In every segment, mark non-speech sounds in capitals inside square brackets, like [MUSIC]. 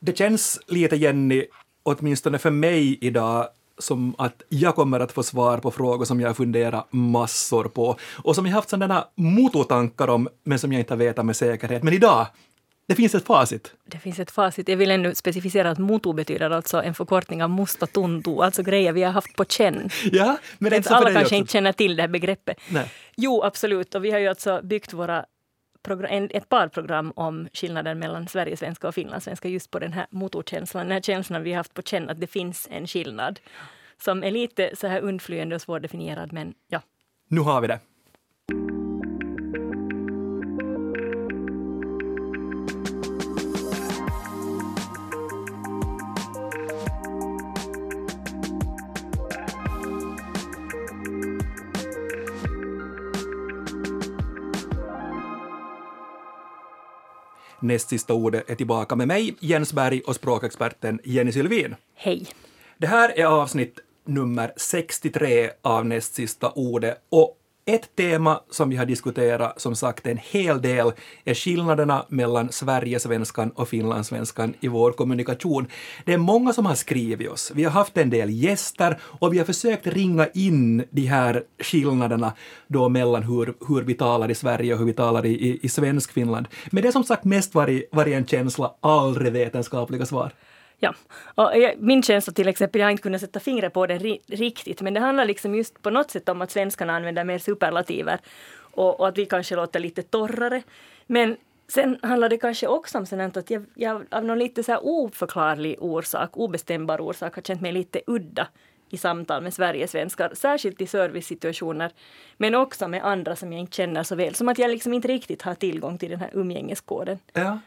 Det känns lite, Jenny, åtminstone för mig idag, som att jag kommer att få svar på frågor som jag funderat massor på och som jag haft sådana mototankar om, men som jag inte vet med säkerhet. Men idag, det finns ett facit. Det finns ett facit. Jag vill ännu specificera att moto betyder alltså en förkortning av musta tuntu, alltså grejer vi har haft på känn. Ja, men det alla kanske också. inte känner till det här begreppet. Nej. Jo, absolut. Och vi har ju alltså byggt våra program, en, ett par program om skillnaden mellan Sverigesvenska och finlandssvenska just på den här motorkänslan, den här känslan vi har haft på känn att det finns en skillnad som är lite så här undflyende och svårdefinierad, men ja. Nu har vi det. Näst sista ordet är tillbaka med mig, Jens Berg och språkexperten Jenny Sylvin. Hej. Det här är avsnitt nummer 63 av näst sista ordet och ett tema som vi har diskuterat, som sagt en hel del, är skillnaderna mellan Sverigesvenskan och finlandssvenskan i vår kommunikation. Det är många som har skrivit oss. Vi har haft en del gäster och vi har försökt ringa in de här skillnaderna då mellan hur, hur vi talar i Sverige och hur vi talar i, i, i svensk Finland. Men det har som sagt mest varit, varit en känsla, aldrig vetenskapliga svar. Ja, och jag, min känsla till exempel, jag har inte kunnat sätta fingret på det ri, riktigt, men det handlar liksom just på något sätt om att svenskarna använder mer superlativer och, och att vi kanske låter lite torrare. Men sen handlar det kanske också om sånt att jag, jag av någon lite så här oförklarlig orsak, obestämbar orsak, har känt mig lite udda i samtal med Sverigesvenskar, särskilt i servicesituationer, men också med andra som jag inte känner så väl, som att jag liksom inte riktigt har tillgång till den här umgängeskoden. Ja.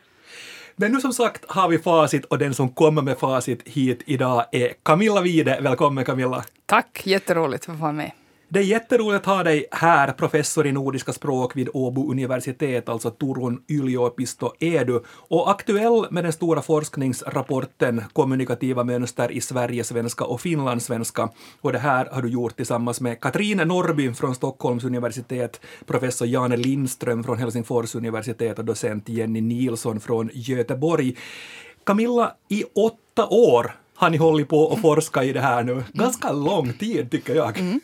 Men nu som sagt har vi facit och den som kommer med facit hit idag är Camilla Wide. Välkommen Camilla! Tack, jätteroligt att få vara med. Det är jätteroligt att ha dig här, professor i nordiska språk vid Åbo universitet, alltså Turun yliopisto EDU, och aktuell med den stora forskningsrapporten Kommunikativa mönster i Sverigesvenska och finlandssvenska. Och det här har du gjort tillsammans med Katrin Norrby från Stockholms universitet, professor Jane Lindström från Helsingfors universitet och docent Jenny Nilsson från Göteborg. Camilla, i åtta år har ni hållit på och forskat i det här nu. Ganska lång tid tycker jag. Mm.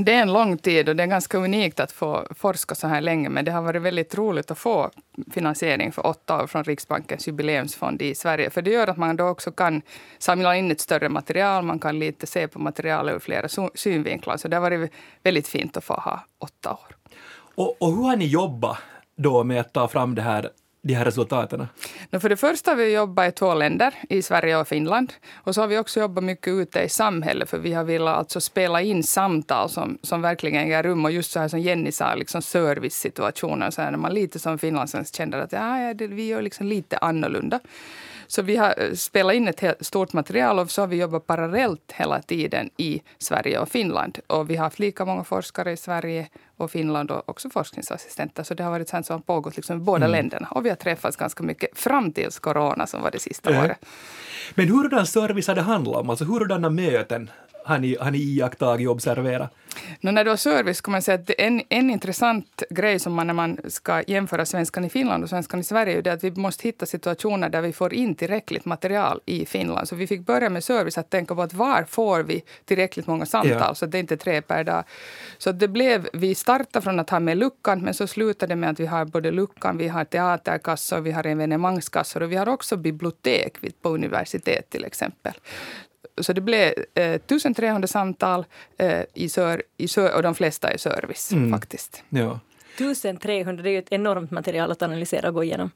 Det är en lång tid och det är ganska unikt att få forska så här länge. Men det har varit väldigt roligt att få finansiering för åtta år från Riksbankens jubileumsfond i Sverige. För det gör att man då också kan samla in ett större material. Man kan lite se på materialet ur flera synvinklar. Så det har varit väldigt fint att få ha åtta år. Och, och hur har ni jobbat då med att ta fram det här de här resultaten? No, för det första har vi jobbat i två länder, i Sverige och Finland. Och så har vi också jobbat mycket ute i samhället, för vi har velat alltså spela in samtal som, som verkligen äger rum. Och just så här som Jenny sa, liksom servicesituationer, så här, när man lite som finlandssvensk känner att ah, ja, det, vi gör liksom lite annorlunda. Så vi har eh, spelat in ett helt stort material och så har vi jobbat parallellt hela tiden i Sverige och Finland. Och vi har haft lika många forskare i Sverige och Finland och också forskningsassistenter. Så det har varit sånt som har pågått liksom i båda mm. länderna. Och vi har träffats ganska mycket fram tills corona som var det sista mm. året. Men hurdan service har det handlat om? Alltså hurdana möten har ni, har ni iakttagit och observerat? No, när det var service kan man säga att en, en intressant grej som man när man ska jämföra svenskan i Finland och svenskan i Sverige är att vi måste hitta situationer där vi får in tillräckligt material i Finland. Så vi fick börja med service, att tänka på att var får vi tillräckligt många samtal ja. så att det inte är tre per dag. Så det blev, vi startade från att ha med luckan men så slutade det med att vi har både luckan, vi har teaterkassor, vi har evenemangskassor och vi har också bibliotek på universitet till exempel. Så det blev eh, 1300 samtal eh, i sör, i sör, och de flesta i service mm. faktiskt. Ja. 1300, det är ju ett enormt material att analysera och gå igenom.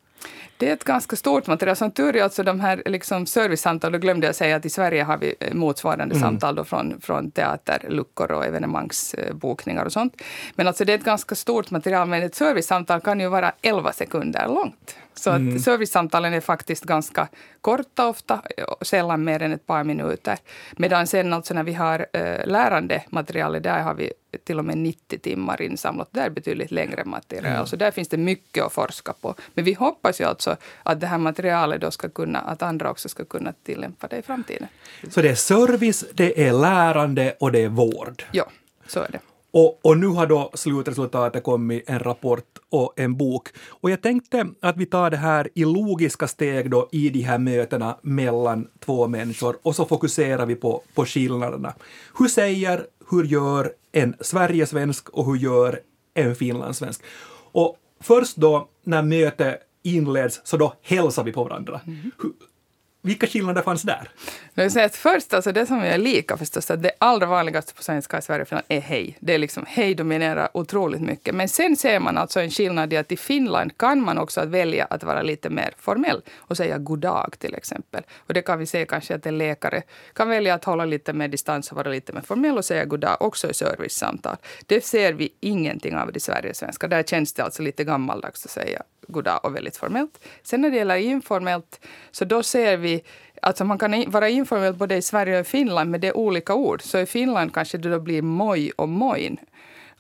Det är ett ganska stort material. Som tur är, alltså de här liksom servicesamtal, då glömde jag säga att i Sverige har vi motsvarande mm. samtal då från, från teaterluckor och evenemangsbokningar och sånt. Men alltså det är ett ganska stort material, men ett servicesamtal kan ju vara 11 sekunder långt. Så mm. att servicesamtalen är faktiskt ganska korta ofta, sällan mer än ett par minuter. Medan sen alltså när vi har äh, lärande där har vi till och med 90 timmar insamlat. Där är betydligt längre material. Mm. Så där finns det mycket att forska på. Men vi hoppas ju alltså att det här materialet då ska kunna, att andra också ska kunna tillämpa det i framtiden. Så det är service, det är lärande och det är vård? Ja, så är det. Och, och, nu har då slutresultatet kommit, en rapport och en bok. Och jag tänkte att vi tar det här i logiska steg då i de här mötena mellan två människor och så fokuserar vi på, på skillnaderna. Hur säger, hur gör en Sverigesvensk och hur gör en finlandssvensk? Och först då när mötet inleds så då hälsar vi på varandra. Mm. Vilka skillnader fanns där? Jag vill säga att först, alltså det som är lika förstås, att det allra vanligaste på svenska i Sverige och Finland är hej. Det är liksom hej dominerar otroligt mycket. Men sen ser man alltså en skillnad i att i Finland kan man också välja att vara lite mer formell och säga god dag till exempel. Och det kan vi se kanske att en läkare kan välja att hålla lite mer distans och vara lite mer formell och säga god dag också i servicesamtal. Det ser vi ingenting av i Sverige svenska. Där känns det alltså lite gammaldags att säga goddag och väldigt formellt. Sen när det gäller informellt, så då ser vi Alltså man kan vara informell både i Sverige och i Finland, men det är olika ord. Så i Finland kanske det då blir moj och moin.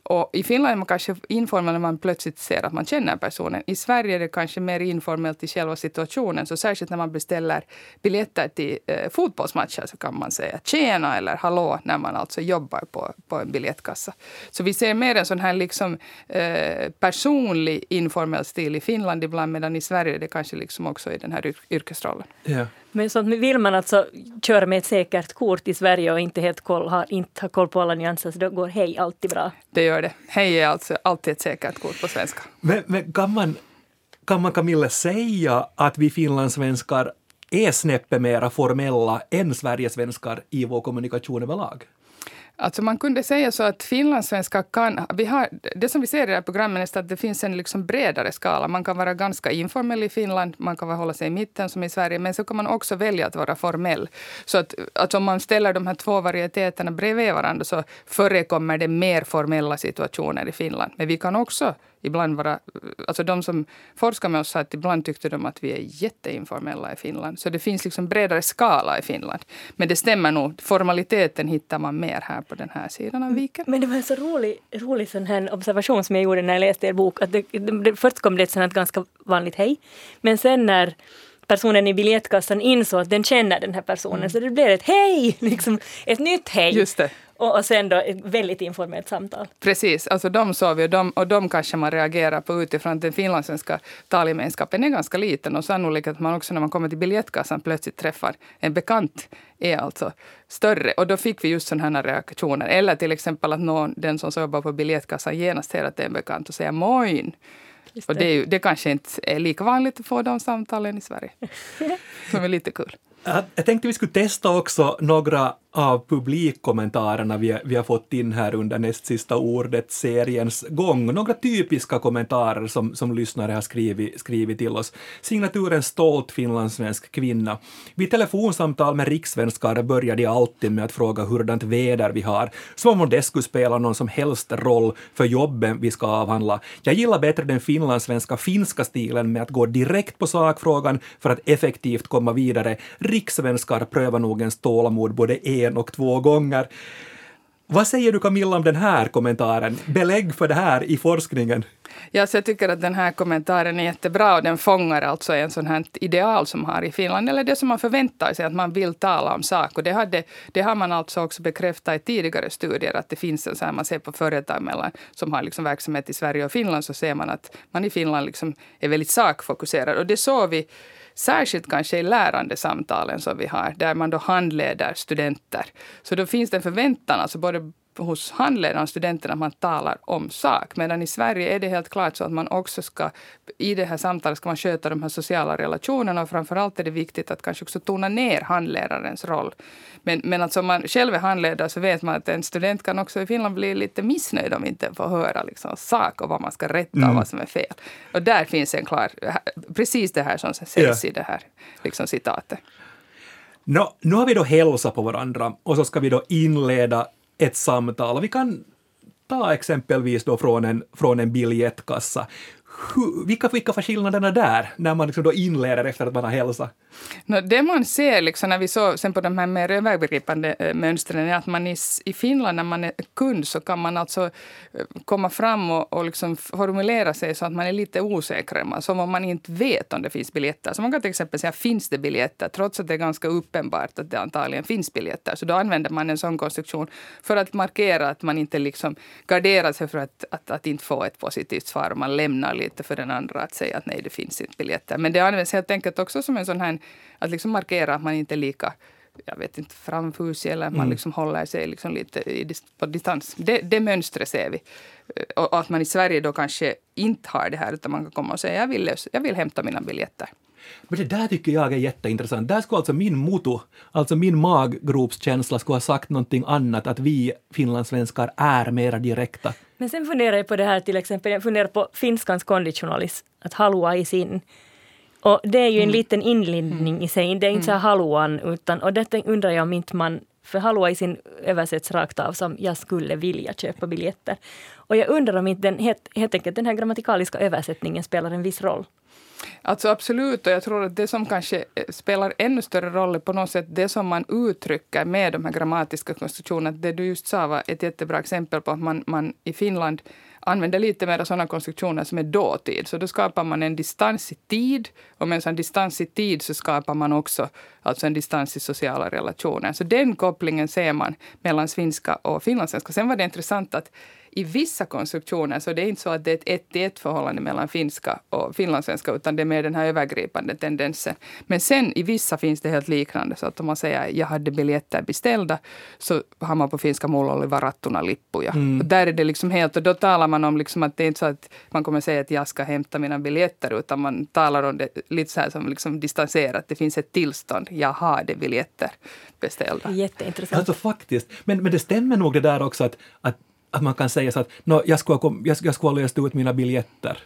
Och I Finland är man kanske informell när man plötsligt ser att man känner personen. I Sverige är det kanske mer informellt i själva situationen. Så särskilt när man beställer biljetter till eh, fotbollsmatcher så kan man säga tjena eller hallå när man alltså jobbar på, på en biljettkassa. Så vi ser mer en sån här liksom, eh, personlig informell stil i Finland ibland medan i Sverige är det kanske liksom också i den här yrkesrollen. Ja. Men sånt vill man alltså köra med ett säkert kort i Sverige och inte helt koll, har, inte har koll på alla nyanser så då går hej alltid bra. Det gör det. Hej är alltså alltid ett säkert kort på svenska. Men, men kan, man, kan man Camilla säga att vi finlandssvenskar är snäppet mera formella än Sverigesvenskar i vår kommunikation överlag? Alltså man kunde säga så att finlandssvenskar kan... Vi har, det som vi ser i det här programmet är att det finns en liksom bredare skala. Man kan vara ganska informell i Finland, man kan hålla sig i mitten som i Sverige, men så kan man också välja att vara formell. Så att, att om man ställer de här två varieteterna bredvid varandra så förekommer det mer formella situationer i Finland. Men vi kan också ibland vara... Alltså de som forskar med oss sa att ibland tyckte de att vi är jätteinformella i Finland. Så det finns liksom bredare skala i Finland. Men det stämmer nog, formaliteten hittar man mer här på den här sidan av viken. Men det var en så rolig, rolig sån här observation som jag gjorde när jag läste er bok. Att det, det, först kom det ett sånt ganska vanligt hej. Men sen när personen i biljettkassan insåg att den känner den här personen. Mm. Så det blev ett hej, [LAUGHS] liksom ett nytt hej. Just det. Och, och sen då ett väldigt informellt samtal. Precis, alltså de såg vi och de, och de kanske man reagerar på utifrån att den finlandssvenska talgemenskapen är ganska liten och sannolikt att man också när man kommer till biljettkassan plötsligt träffar en bekant är alltså större. Och då fick vi just sådana här reaktioner. Eller till exempel att någon, den som jobbar på biljettkassan genast ser att det är en bekant och säger moin. Det. Och det, är ju, det kanske inte är lika vanligt att få de samtalen i Sverige. [LAUGHS] Som är lite kul. Jag tänkte vi skulle testa också några av publikkommentarerna vi, vi har fått in här under näst sista ordet-seriens gång. Några typiska kommentarer som, som lyssnare har skrivit, skrivit till oss. Signaturen Stolt finlandssvensk kvinna. Vid telefonsamtal med rikssvenskar börjar de alltid med att fråga hurdant väder vi har, som om det skulle spela någon som helst roll för jobben vi ska avhandla. Jag gillar bättre den finlandssvenska finska stilen med att gå direkt på sakfrågan för att effektivt komma vidare. Rikssvenskar prövar nog ens tålamod både en och två gånger. Vad säger du Camilla om den här kommentaren? Belägg för det här i forskningen? Ja, så jag tycker att den här kommentaren är jättebra och den fångar alltså en sån här ideal som man har i Finland, eller det som man förväntar sig att man vill tala om sak. Och det, hade, det har man alltså också bekräftat i tidigare studier att det finns en så här, man ser på företag mellan, som har liksom verksamhet i Sverige och Finland så ser man att man i Finland liksom är väldigt sakfokuserad. Och det såg vi Särskilt kanske i lärandesamtalen som vi har, där man då handleder studenter. Så då finns det en förväntan, alltså både hos handledaren studenterna att man talar om sak. Medan i Sverige är det helt klart så att man också ska, i det här samtalet ska man sköta de här sociala relationerna och framförallt är det viktigt att kanske också tona ner handledarens roll. Men, men alltså om man själv är handledare så vet man att en student kan också i Finland bli lite missnöjd om inte får höra liksom sak och vad man ska rätta och mm. vad som är fel. Och där finns en klar, precis det här som sägs ja. i det här liksom, citatet. No, nu har vi då hälsat på varandra och så ska vi då inleda ett samtal. Vi kan ta exempelvis då från en, från en biljettkassa. Hur, vilka, vilka var skillnaderna där, när man liksom då inleder efter att man har hälsat? No, det man ser liksom när vi såg sen på de här mer övergripande äh, mönstren är att man i, i Finland när man är kund så kan man alltså eh, komma fram och, och liksom formulera sig så att man är lite osäkrare. Som om man inte vet om det finns biljetter. Så man kan till exempel säga finns det biljetter trots att det är ganska uppenbart att det antagligen finns biljetter. Så då använder man en sån konstruktion för att markera att man inte liksom garderar sig för att, att, att inte få ett positivt svar. Man lämnar lite för den andra att säga att nej, det finns inte biljetter. Men det används helt enkelt också som en sån här, att liksom markera att man inte är lika jag vet inte, framfusig eller man mm. liksom håller sig liksom lite i, på distans. Det, det mönstret ser vi. Och, att man i Sverige då kanske inte har det här utan man kan komma och säga jag vill, jag vill hämta mina biljetter. Men det där tycker jag är jätteintressant. Där skulle alltså min moto, alltså min maggropskänsla skulle ha sagt någonting annat, att vi finlandssvenskar är mera direkta. Men sen funderar jag på det här till exempel, jag funderar på finskans konditionalis, att halua i sin. Och det är ju en mm. liten inlindning i sig, det är inte så här mm. haluan, utan, och detta undrar jag om inte man för halua i sin översätts rakt av som jag skulle vilja köpa biljetter. Och jag undrar om inte den, helt, helt enkelt den här grammatikaliska översättningen spelar en viss roll. Alltså absolut, och jag tror att det som kanske eh, spelar ännu större roll är på något sätt det som man uttrycker med de här grammatiska konstruktionerna. Det du just sa var ett jättebra exempel på att man, man i Finland använder lite mer sådana konstruktioner som är dåtid. Så då skapar man en distans i tid och med en sån distans i tid så skapar man också alltså en distans i sociala relationer. Så den kopplingen ser man mellan svenska och finlandssvenska. Sen var det intressant att i vissa konstruktioner så det är inte så att det är ett ett till ett förhållande mellan finska och finlandssvenska utan det är mer den här övergripande tendensen. Men sen i vissa finns det helt liknande. Så att om man säger jag hade biljetter beställda så har man på finska mulla oli varattuna lippuja. Mm. Och där är det liksom helt, och då talar man om liksom att det är inte så att man kommer säga att jag ska hämta mina biljetter utan man talar om det lite så här som liksom distanserat. Det finns ett tillstånd. Jag har det biljetter beställda. Jätteintressant. Alltså faktiskt. Men, men det stämmer nog det där också att, att att man kan säga så att no, jag, skulle ha, jag, jag skulle ha läst ut mina biljetter.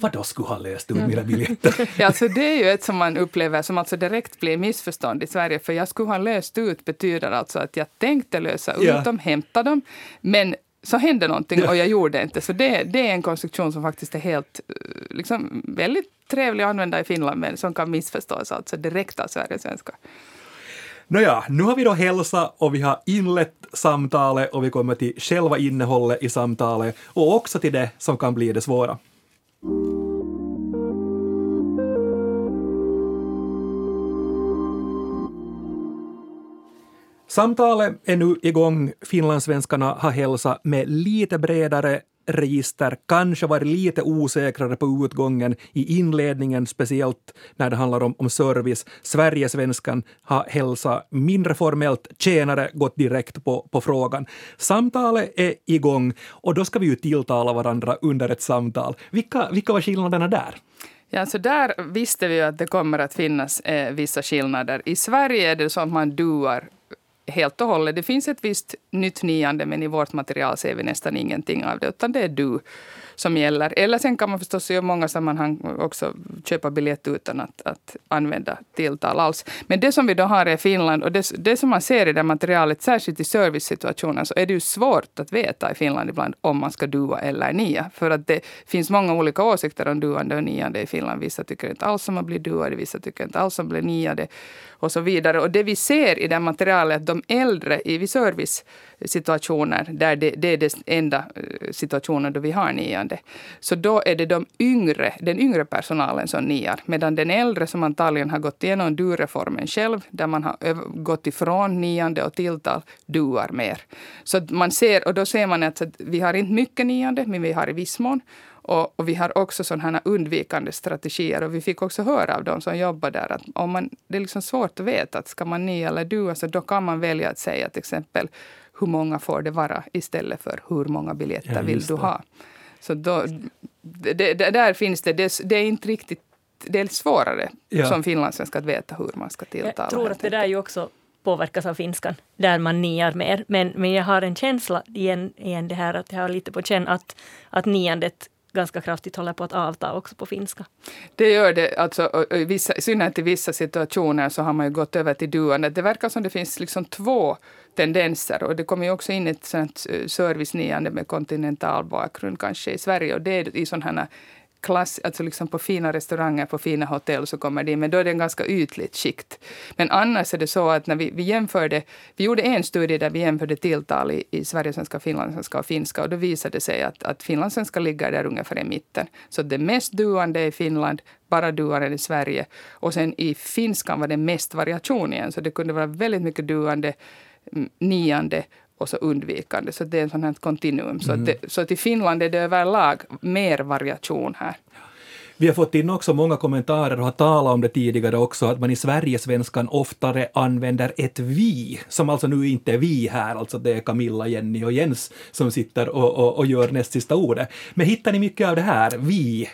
Vad då skulle ha läst ut mina biljetter? [LAUGHS] ja, alltså det är ju ett som man upplever som alltså direkt blir missförstånd i Sverige. För jag skulle ha löst ut betyder alltså att jag tänkte lösa ut ja. dem, hämta dem. Men så hände någonting och jag gjorde inte. Så det, det är en konstruktion som faktiskt är helt liksom, väldigt trevlig att använda i Finland men som kan missförstås alltså direkt av Sverigesvenska. Nåja, nu har vi då hälsa och vi har inlett samtalet och vi kommer till själva innehållet i samtalet och också till det som kan bli det svåra. Samtalet är nu igång. Finlandssvenskarna har hälsat med lite bredare register, kanske varit lite osäkrare på utgången i inledningen, speciellt när det handlar om, om service. Sverigesvenskan har hälsat mindre formellt, tjänare gått direkt på, på frågan. Samtalet är igång och då ska vi ju tilltala varandra under ett samtal. Vilka, vilka var skillnaderna där? Ja, så där visste vi ju att det kommer att finnas eh, vissa skillnader. I Sverige är det så att man duar helt och hållet. Det finns ett visst nytt niande, men i vårt material ser vi nästan ingenting av det, utan det är du som gäller. Eller sen kan man förstås i många sammanhang också köpa biljett utan att, att använda tilltal alls. Men det som vi då har i Finland och det, det som man ser i det materialet, särskilt i servicesituationer, så är det ju svårt att veta i Finland ibland om man ska dua eller nia. För att det finns många olika åsikter om duande och niande i Finland. Vissa tycker inte alls om att bli duade, vissa tycker inte alls om att bli niade och så vidare. Och det vi ser i det materialet, att de äldre i service situationer, där det, det är den enda eh, situationen då vi har niande, så då är det de yngre, den yngre personalen som niar. Medan den äldre som antagligen har gått igenom du-reformen själv, där man har gått ifrån niande och tilltal, duar mer. Så man ser, och då ser man att vi har inte mycket niande, men vi har i viss mån. Och, och, vi har också sådana undvikande strategier. Och vi fick också höra av de som jobbar där att om man, det är liksom svårt att veta att ska man ni eller du, alltså då kan man välja att säga till exempel hur många får det vara istället för hur många biljetter ja, vill du ha. Så då, det, det, där finns det, det, det är inte riktigt det är svårare ja. som finlandssvenska att veta hur man ska tilltala. Jag tror att det där ju också påverkas av finskan, där man niar mer. Men, men jag har en känsla, igen, igen det här att jag har lite på känn att, att niandet ganska kraftigt håller på att avta också på finska. Det gör det. Alltså, i, vissa, I synnerhet i vissa situationer så har man ju gått över till duandet. Det verkar som det finns liksom två tendenser. Och det kommer ju också in ett sånt eh, serviceniande med kontinental bakgrund kanske i Sverige. Och det är i sådana klass, alltså liksom på fina restauranger, på fina hotell så kommer de men då är det en ganska ytligt skikt. Men annars är det så att när vi, vi jämförde, vi gjorde en studie där vi jämförde tilltal i, i Sverigesvenska, finlandssvenska och finska och då visade det sig att, att finlandssvenska ligger där ungefär i mitten. Så det mest duande i Finland, bara duaren i Sverige. Och sen i finskan var det mest variation igen, så det kunde vara väldigt mycket duande, mm, niande och så undvikande. Så det är ett sånt här kontinuum. Så, mm. det, så till Finland är det överlag mer variation här. Vi har fått in också många kommentarer och har talat om det tidigare också, att man i Sverigesvenskan oftare använder ett vi, som alltså nu inte är vi här, alltså det är Camilla, Jenny och Jens som sitter och, och, och gör näst sista ordet. Men hittar ni mycket av det här, vi?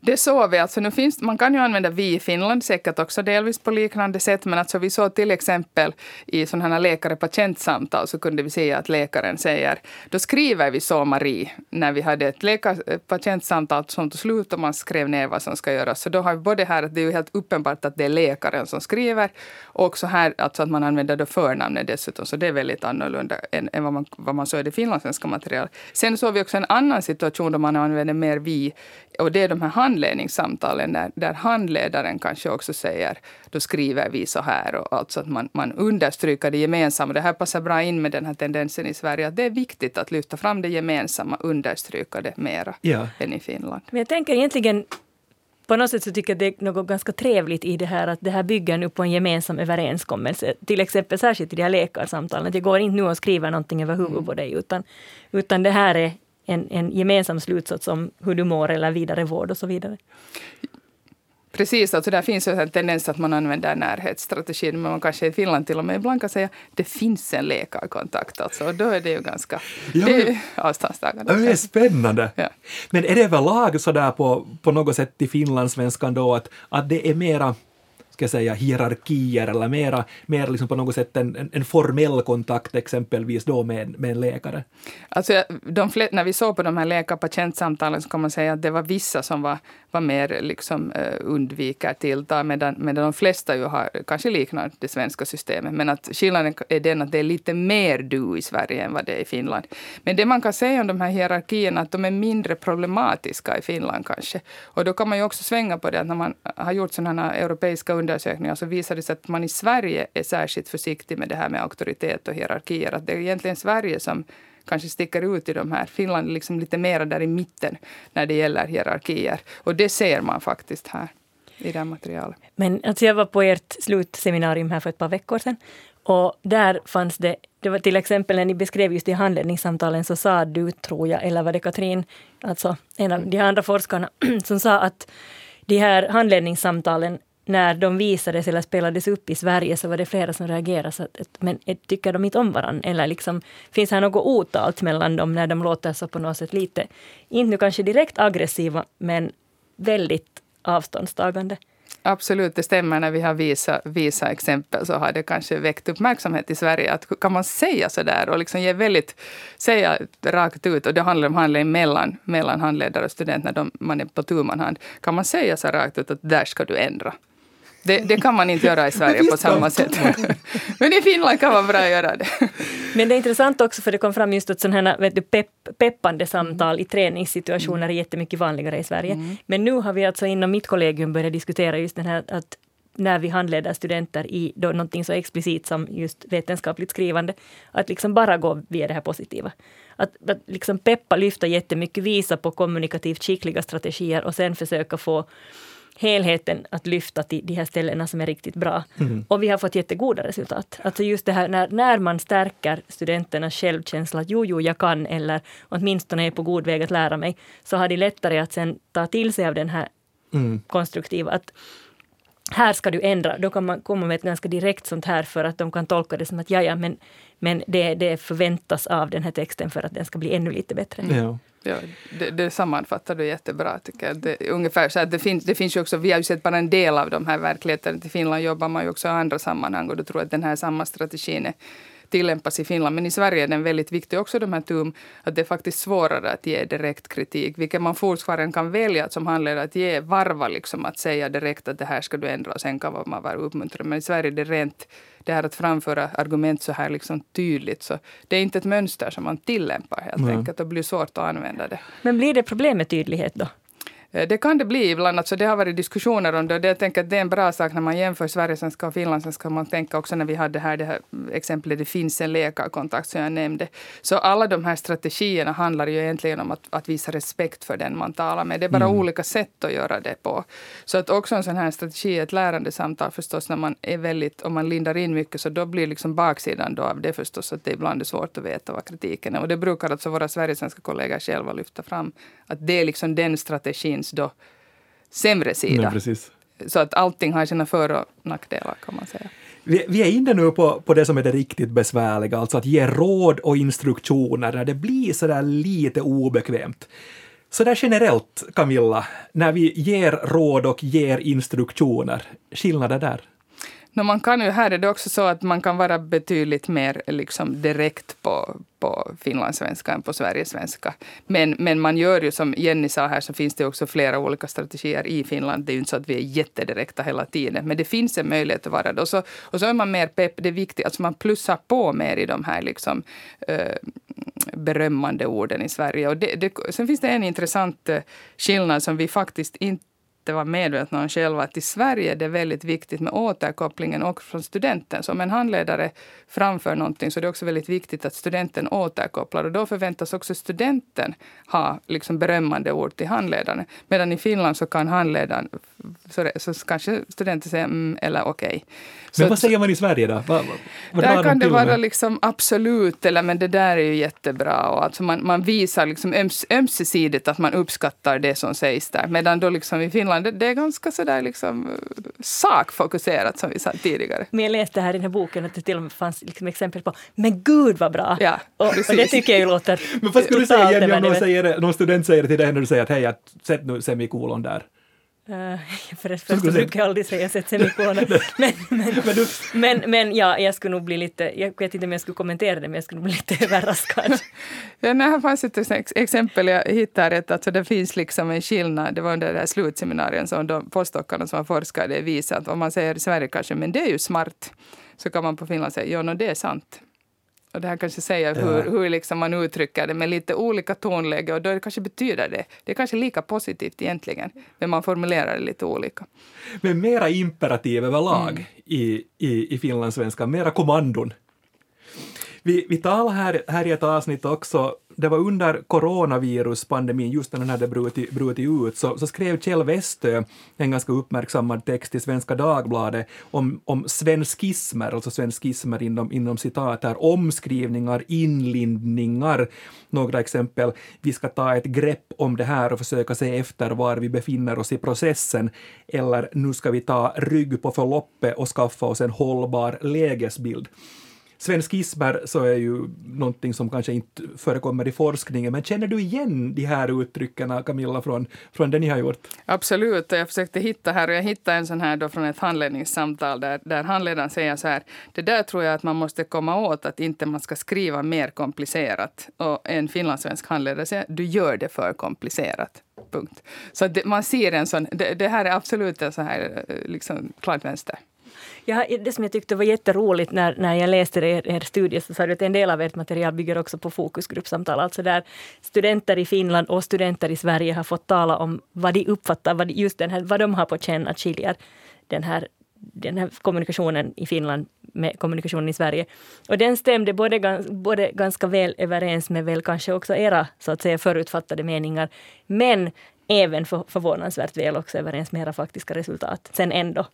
Det såg vi. Alltså nu finns, man kan ju använda vi i Finland säkert också delvis på liknande sätt. Men alltså vi såg till exempel i sådana här läkare-patientsamtal så kunde vi se att läkaren säger, då skriver vi så Marie, när vi hade ett läkare-patientsamtal som tog slut och man skrev ner vad som ska göras. Så då har vi både här att det är ju helt uppenbart att det är läkaren som skriver och också här alltså att man använder då förnamnet dessutom. Så det är väldigt annorlunda än, än vad, man, vad man såg i det finlandssvenska materialet. Sen såg vi också en annan situation då man använder mer vi och det är de här handledningssamtalen där, där handledaren kanske också säger då skriver vi så här. Och alltså att man, man understryker det gemensamma. Det här passar bra in med den här tendensen i Sverige. att Det är viktigt att lyfta fram det gemensamma, understryka det mera ja. än i Finland. Men jag tänker egentligen på något sätt så tycker jag det är något ganska trevligt i det här att det här bygger nu på en gemensam överenskommelse. Till exempel särskilt i de här läkarsamtalen. Att jag går inte nu och skriver någonting över huvudet på dig utan, utan det här är en, en gemensam slutsats om hur du mår eller vidare vård och så vidare. Precis, alltså där finns en tendens att man använder närhetsstrategin. Men man kanske i Finland till och med ibland kan säga att det finns en läkarkontakt. Alltså, och då är det ju ganska ja, det avståndstagande. Det är spännande. Ja. Men är det överlag så där på, på något sätt i finlandssvenskan då att, att det är mera ska jag säga, hierarkier eller mera, mera liksom på något sätt en, en, formell kontakt exempelvis då med, med en läkare? Alltså, de när vi såg på de här läkar-patientsamtalen så kan man säga att det var vissa som var, var mer liksom, eh, undviker tilltal medan, medan de flesta ju har kanske liknar det svenska systemet. Men att skillnaden är den att det är lite mer du i Sverige än vad det är i Finland. Men det man kan säga om de här hierarkierna att de är mindre problematiska i Finland kanske. Och då kan man ju också svänga på det att när man har gjort sådana europeiska undersökningar så visar det sig att man i Sverige är särskilt försiktig med det här med auktoritet och hierarkier. Att det är egentligen Sverige som kanske sticker ut i de här. Finland är liksom lite mer där i mitten när det gäller hierarkier. Och det ser man faktiskt här i det här materialet. Men alltså jag var på ert slutseminarium här för ett par veckor sedan. Och där fanns det, det var till exempel när ni beskrev just i handledningssamtalen så sa du, tror jag, eller var det Katrin, alltså en av de andra forskarna, [CLEARS THROAT] som sa att de här handledningssamtalen när de visades eller spelades upp i Sverige så var det flera som reagerade så att, men eh, tycker de inte om varandra? Eller liksom, finns här något otalt mellan dem när de låter så på något sätt lite, inte nu kanske direkt aggressiva, men väldigt avståndstagande? Absolut, det stämmer. När vi har visat, visa exempel så har det kanske väckt uppmärksamhet i Sverige. Att kan man säga så där och liksom ge väldigt, säga rakt ut, och det handlar om handledning mellan, mellan handledare och student när de, man är på tu hand. Kan man säga så rakt ut att där ska du ändra? Det, det, kan man inte göra i Sverige på [LAUGHS] samma sätt. [LAUGHS] Men i Finland kan man bra göra det. [LAUGHS] Men det är intressant också för det kom fram just att sådana här vet du, pepp, peppande samtal mm. i träningssituationer mm. är jättemycket vanligare i Sverige. Mm. Men nu har vi alltså inom mitt kollegium börjat diskutera just den här att när vi handleder studenter i då någonting så explicit som just vetenskapligt skrivande, att liksom bara gå via det här positiva. Att, att liksom peppa, lyfta jättemycket, visa på kommunikativt skickliga strategier och sen försöka få helheten att lyfta till de här ställena som är riktigt bra. Mm. Och vi har fått jättegoda resultat. Alltså just det här när, när man stärker studenternas självkänsla att jo, jo, jag kan eller åtminstone är på god väg att lära mig, så har de lättare att sen ta till sig av den här mm. konstruktiva. Att här ska du ändra. Då kan man komma med ett ganska direkt sånt här för att de kan tolka det som att ja, ja, men, men det, det förväntas av den här texten för att den ska bli ännu lite bättre. Ja. Ja, det, det sammanfattar du jättebra. Tycker jag. Det, ungefär så att det, finns, det finns ju också, vi har ju sett bara en del av de här verkligheterna. I Finland jobbar man ju också i andra sammanhang och då tror jag att den här samma strategin är tillämpas i Finland. Men i Sverige är den väldigt viktig också, de här TUM, att det är faktiskt svårare att ge direkt kritik, vilket man fortfarande kan välja att som handledare att ge varva, liksom att säga direkt att det här ska du ändra och sen kan man vara uppmuntrad. Men i Sverige är det rent det här att framföra argument så här liksom tydligt. Så det är inte ett mönster som man tillämpar helt mm. enkelt och blir svårt att använda det. Men blir det problem med tydlighet då? Eh, det kan det bli ibland. Alltså det har varit diskussioner om det. Det, jag tänker att det är en bra sak när man jämför Sverigesvenska och finlandssvenska. Man tänker också när vi hade här det här exemplet, det finns en läkarkontakt som jag nämnde. Så alla de här strategierna handlar ju egentligen om att, att visa respekt för den man talar med. Det är bara mm. olika sätt att göra det på. Så att också en sån här strategi, ett lärandesamtal förstås, när man är väldigt, om man lindar in mycket, så då blir liksom baksidan då av det förstås att det ibland är svårt att veta vad kritiken är. Och det brukar alltså våra sverigesvenska kollegor själva lyfta fram. Att det är liksom den strategins då sämre sida. Nej, så att allting har sina för och nackdelar kan man säga. Vi, vi, är inne nu på, på det som är det riktigt besvärliga, alltså att ge råd och instruktioner när det blir så där lite obekvämt. Så där generellt, Camilla, när vi ger råd och ger instruktioner, skillnader där? Men man kan ju, här är det också så att man kan vara betydligt mer liksom direkt på, på finlandssvenska än på sverigesvenska. Men, men man gör ju som Jenny sa här så finns det också flera olika strategier i Finland. Det är ju inte så att vi är jättedirekta hela tiden. Men det finns en möjlighet att vara det. Och så, och så är man mer pepp. Det är viktigt. Alltså man plussar på mer i de här liksom, eh, berömmande orden i Sverige. Och det, det, sen finns det en intressant eh, skillnad som vi faktiskt inte inte var medvetna om själva att i Sverige är det väldigt viktigt med återkopplingen också från studenten. Så om en handledare framför någonting så är det också väldigt viktigt att studenten återkopplar. Och då förväntas också studenten ha liksom berömmande ord till handledaren. Medan i Finland så kan handledaren, så, så kanske studenten säger mm, eller okej. Okay. Men vad säger man i Sverige då? Vad, vad där kan det vara liksom absolut eller men det där är ju jättebra. Och alltså man, man visar liksom öms, ömsesidigt att man uppskattar det som sägs där. Medan då liksom i Finland det, det är ganska sådär liksom sakfokuserat som vi sa tidigare. Men jag läste här i den här boken att det till och med fanns liksom exempel på men gud vad bra! Ja, och, och, det tycker jag ju låter Men vad skulle du säga Jenny om någon, säger, någon student säger till dig när du säger att hej, sätt nu semikolon där? Uh, [LAUGHS] förresten så brukar jag aldrig säga sätt semikoner. [LAUGHS] men, men, men, men, ja, jag skulle nog bli lite, jag vet inte om jag skulle kommentera det, men jag skulle nog bli lite [LAUGHS] överraskad. ja, nej, här fanns ett exempel jag hittade rätt, alltså det finns liksom en skillnad. Det var under det här slutseminarien som de postdockarna som har forskat det visade att om man säger i Sverige kanske, men det är ju smart, så kan man på Finland säga, ja, no, det är sant. Och det här kanske säger hur, ja. hur liksom man uttrycker det med lite olika tonläge och då kanske betyder det. Det är kanske lika positivt egentligen, men man formulerar det lite olika. Men mera imperativ överlag mm. i, i, i finlandssvenska, mera kommandon. Vi, vi talar här, här i ett avsnitt också det var under coronaviruspandemin, just när den hade brutit, brutit ut, så, så skrev Kjell Westö en ganska uppmärksammad text i Svenska Dagbladet om, om svenskismer, alltså svenskismer inom, inom citat här, omskrivningar, inlindningar, några exempel. Vi ska ta ett grepp om det här och försöka se efter var vi befinner oss i processen, eller nu ska vi ta rygg på förloppet och skaffa oss en hållbar lägesbild. Svenskismer så är ju någonting som kanske inte förekommer i forskningen, men känner du igen de här uttrycken, Camilla, från, från det ni har gjort? Absolut, jag försökte hitta här och jag hittade en sån här då från ett handledningssamtal där, där handledaren säger så här, det där tror jag att man måste komma åt, att inte man ska skriva mer komplicerat. Och en finlandssvensk handledare säger, du gör det för komplicerat. Punkt. Så det, man ser en sån, det, det, här är absolut en sån här eh, liksom, klart vänster. Ja, det som jag tyckte var jätteroligt när, när jag läste er, er studie så sa du att en del av ert material bygger också på fokusgruppsamtal. Alltså där studenter i Finland och studenter i Sverige har fått tala om vad de uppfattar, vad de, just den här, vad de har på känn att skiljer den här den här kommunikationen i Finland med kommunikationen i Sverige. Och den stämde både, både ganska väl överens med väl kanske också era så att säga förutfattade meningar, men även för, förvånansvärt väl också överens med era faktiska resultat sen ändå.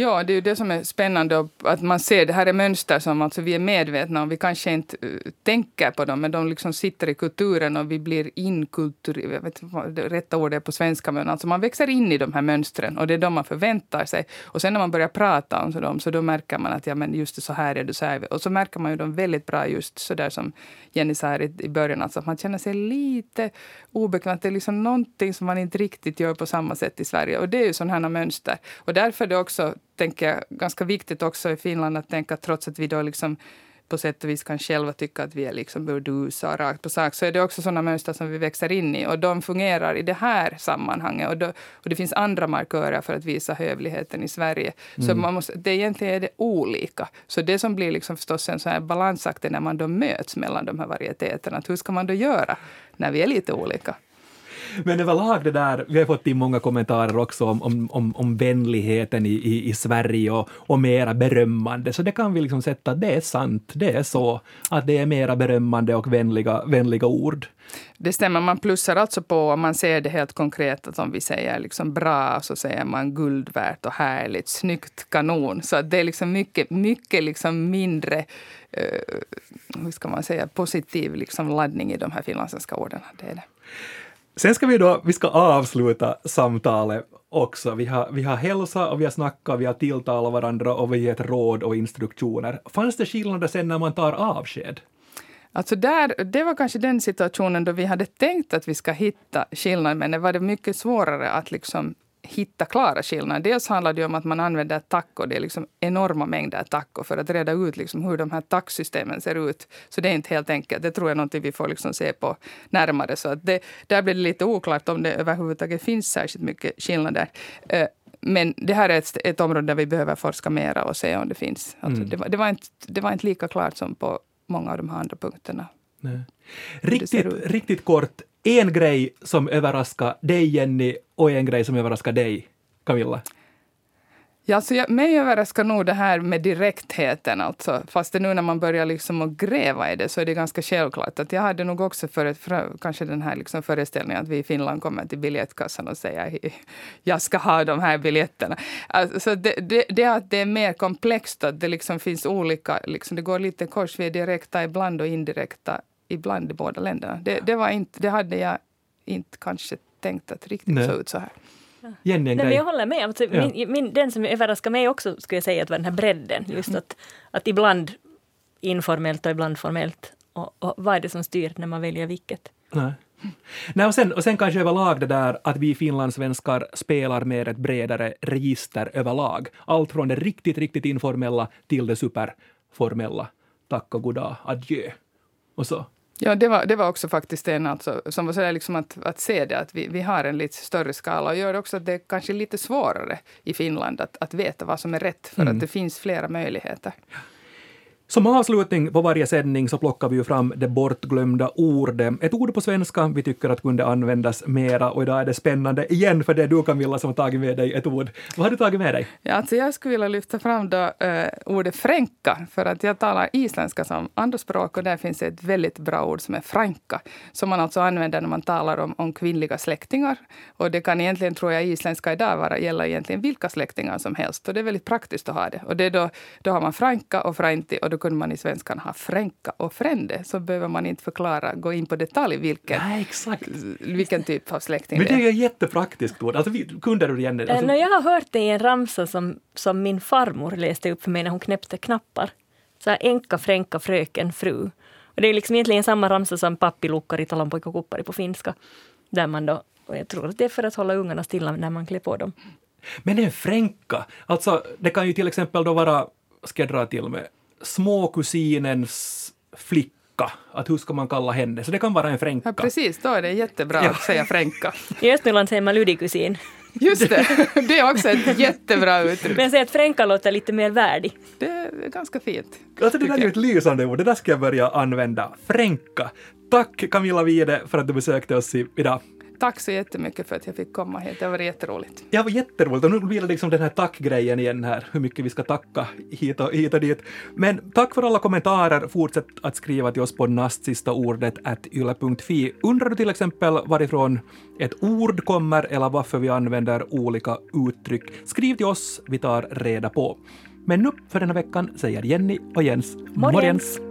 Ja, det är ju det som är spännande, att man ser det här är mönster som alltså vi är medvetna om. Vi kanske inte eh, tänker på dem, men de liksom sitter i kulturen och vi blir inkultur... Jag vet inte vad det rätta ordet är på svenska, men alltså man växer in i de här mönstren och det är de man förväntar sig. Och sen när man börjar prata om dem, så då märker man att ja, men just det, så här är det, så här är det. Och så märker man ju dem väldigt bra just så där som Jenny sa här i, i början, alltså att man känner sig lite obekväm. Att Det är liksom någonting som man inte riktigt gör på samma sätt i Sverige. Och det är ju sådana här mönster. Och därför är det också tänker jag, ganska viktigt också i Finland att tänka att trots att vi då liksom på sätt och vis kan själva tycka att vi är liksom burdusa och rakt på sak, så är det också sådana mönster som vi växer in i. Och de fungerar i det här sammanhanget. Och, då, och det finns andra markörer för att visa hövligheten i Sverige. Mm. Så man måste, det egentligen är det olika. Så det som blir liksom förstås en sån här balansakt när man då möts mellan de här varieteterna. Att hur ska man då göra när vi är lite olika? Men överlag det där, vi har fått in många kommentarer också om, om, om, om vänligheten i, i, i Sverige och, och mera berömmande, så det kan vi liksom sätta, det är sant, det är så, att det är mera berömmande och vänliga, vänliga ord. Det stämmer, man plussar alltså på, om man ser det helt konkret, att om vi säger liksom bra så säger man guld värt och härligt, snyggt, kanon. Så det är liksom mycket, mycket liksom mindre, eh, hur ska man säga, positiv liksom laddning i de här finlandssvenska orden. Det är det. Sen ska vi då, vi ska avsluta samtalet också. Vi har, vi har hälsa och vi har snackat, vi har tilltalat varandra och vi har gett råd och instruktioner. Fanns det skillnader sen när man tar avsked? Alltså där, det var kanske den situationen då vi hade tänkt att vi ska hitta skillnader, men det var det mycket svårare att liksom hitta klara skillnader. Dels handlar det om att man använder tackor. Det är liksom enorma mängder tackor för att reda ut liksom hur de här tacksystemen ser ut. Så det är inte helt enkelt. Det tror jag är något vi får liksom se på närmare. Så att det, där blir det lite oklart om det överhuvudtaget finns särskilt mycket skillnader. Eh, men det här är ett, ett område där vi behöver forska mera och se om det finns. Alltså mm. det, var, det, var inte, det var inte lika klart som på många av de här andra punkterna. Nej. Riktigt, riktigt kort, en grej som överraskar dig Jenny och en grej som överraskar dig Camilla? Ja, alltså jag, mig överraskar nog det här med direktheten. Alltså. Fast nu när man börjar liksom att gräva i det så är det ganska självklart. att Jag hade nog också för, för, kanske den här liksom föreställningen att vi i Finland kommer till biljettkassan och säger jag ska ha de här biljetterna. Alltså det, det, det, att det är mer komplext, att det liksom finns olika... Liksom det går lite kors. Vi är direkta ibland och indirekta ibland i båda länderna. Det, det, var inte, det hade jag inte kanske tänkt att riktigt Nej. så ut så här. Jenny, en Nej, men jag håller med. Alltså, ja. min, min, den som överraskade mig också skulle jag säga att var den här bredden. Just att, att ibland informellt och ibland formellt. Och, och vad är det som styr när man väljer vilket? Nej. Nej, och, sen, och sen kanske överlag det där att vi finlandssvenskar spelar med ett bredare register överlag. Allt från det riktigt, riktigt informella till det superformella. Tack och goddag, adjö. Och så. Ja, det var, det var också faktiskt en alltså, som var sådär liksom att, att se det, att vi, vi har en lite större skala och gör också att det är kanske lite svårare i Finland att, att veta vad som är rätt, för mm. att det finns flera möjligheter. Som avslutning på varje sändning så plockar vi ju fram det bortglömda ordet. Ett ord på svenska vi tycker att kunde användas mera och idag är det spännande igen för det är du Camilla som har tagit med dig ett ord. Vad har du tagit med dig? Ja, alltså jag skulle vilja lyfta fram då, uh, ordet fränka för att jag talar isländska som andraspråk och där finns ett väldigt bra ord som är franka som man alltså använder när man talar om, om kvinnliga släktingar. Och det kan egentligen, tror jag, isländska idag vara, gälla egentligen vilka släktingar som helst och det är väldigt praktiskt att ha det. Och det då, då har man franka och fränti och då kunde man i svenskan ha fränka och frände så behöver man inte förklara, gå in på detalj vilken, Nej, exakt. vilken typ av släkting Men det är ett jättepraktiskt ord. Alltså, kunde du igen alltså... no, Jag har hört det i en ramsa som, som min farmor läste upp för mig när hon knäppte knappar. Så här, enka, fränka, fröken, fru. Och det är liksom egentligen samma ramsa som pappilukkari, talonpojka, kuppari på finska. Där man då, och jag tror att det är för att hålla ungarna stilla när man klär på dem. Men en fränka, alltså det kan ju till exempel då vara, ska jag dra till med, småkusinens flicka, att hur ska man kalla henne? Så det kan vara en fränka. Ja, precis, då är det jättebra ja. att säga fränka. I Östnyland säger man ludikusin. Just det, det är också ett jättebra uttryck. Men jag säger att fränka låter lite mer värdig. Det är ganska fint. Alltså det där är ju ett lysande ord, det där ska jag börja använda. Fränka. Tack Camilla Wide för att du besökte oss idag. Tack så jättemycket för att jag fick komma hit. Det var jätteroligt. Ja, det var jätteroligt. Och nu blir det liksom den här tackgrejen igen här, hur mycket vi ska tacka hit och, hit och dit. Men tack för alla kommentarer. Fortsätt att skriva till oss på nastsistaordet yle.fi. Undrar du till exempel varifrån ett ord kommer eller varför vi använder olika uttryck? Skriv till oss, vi tar reda på. Men nu för denna veckan säger Jenny och Jens morgens. morgens.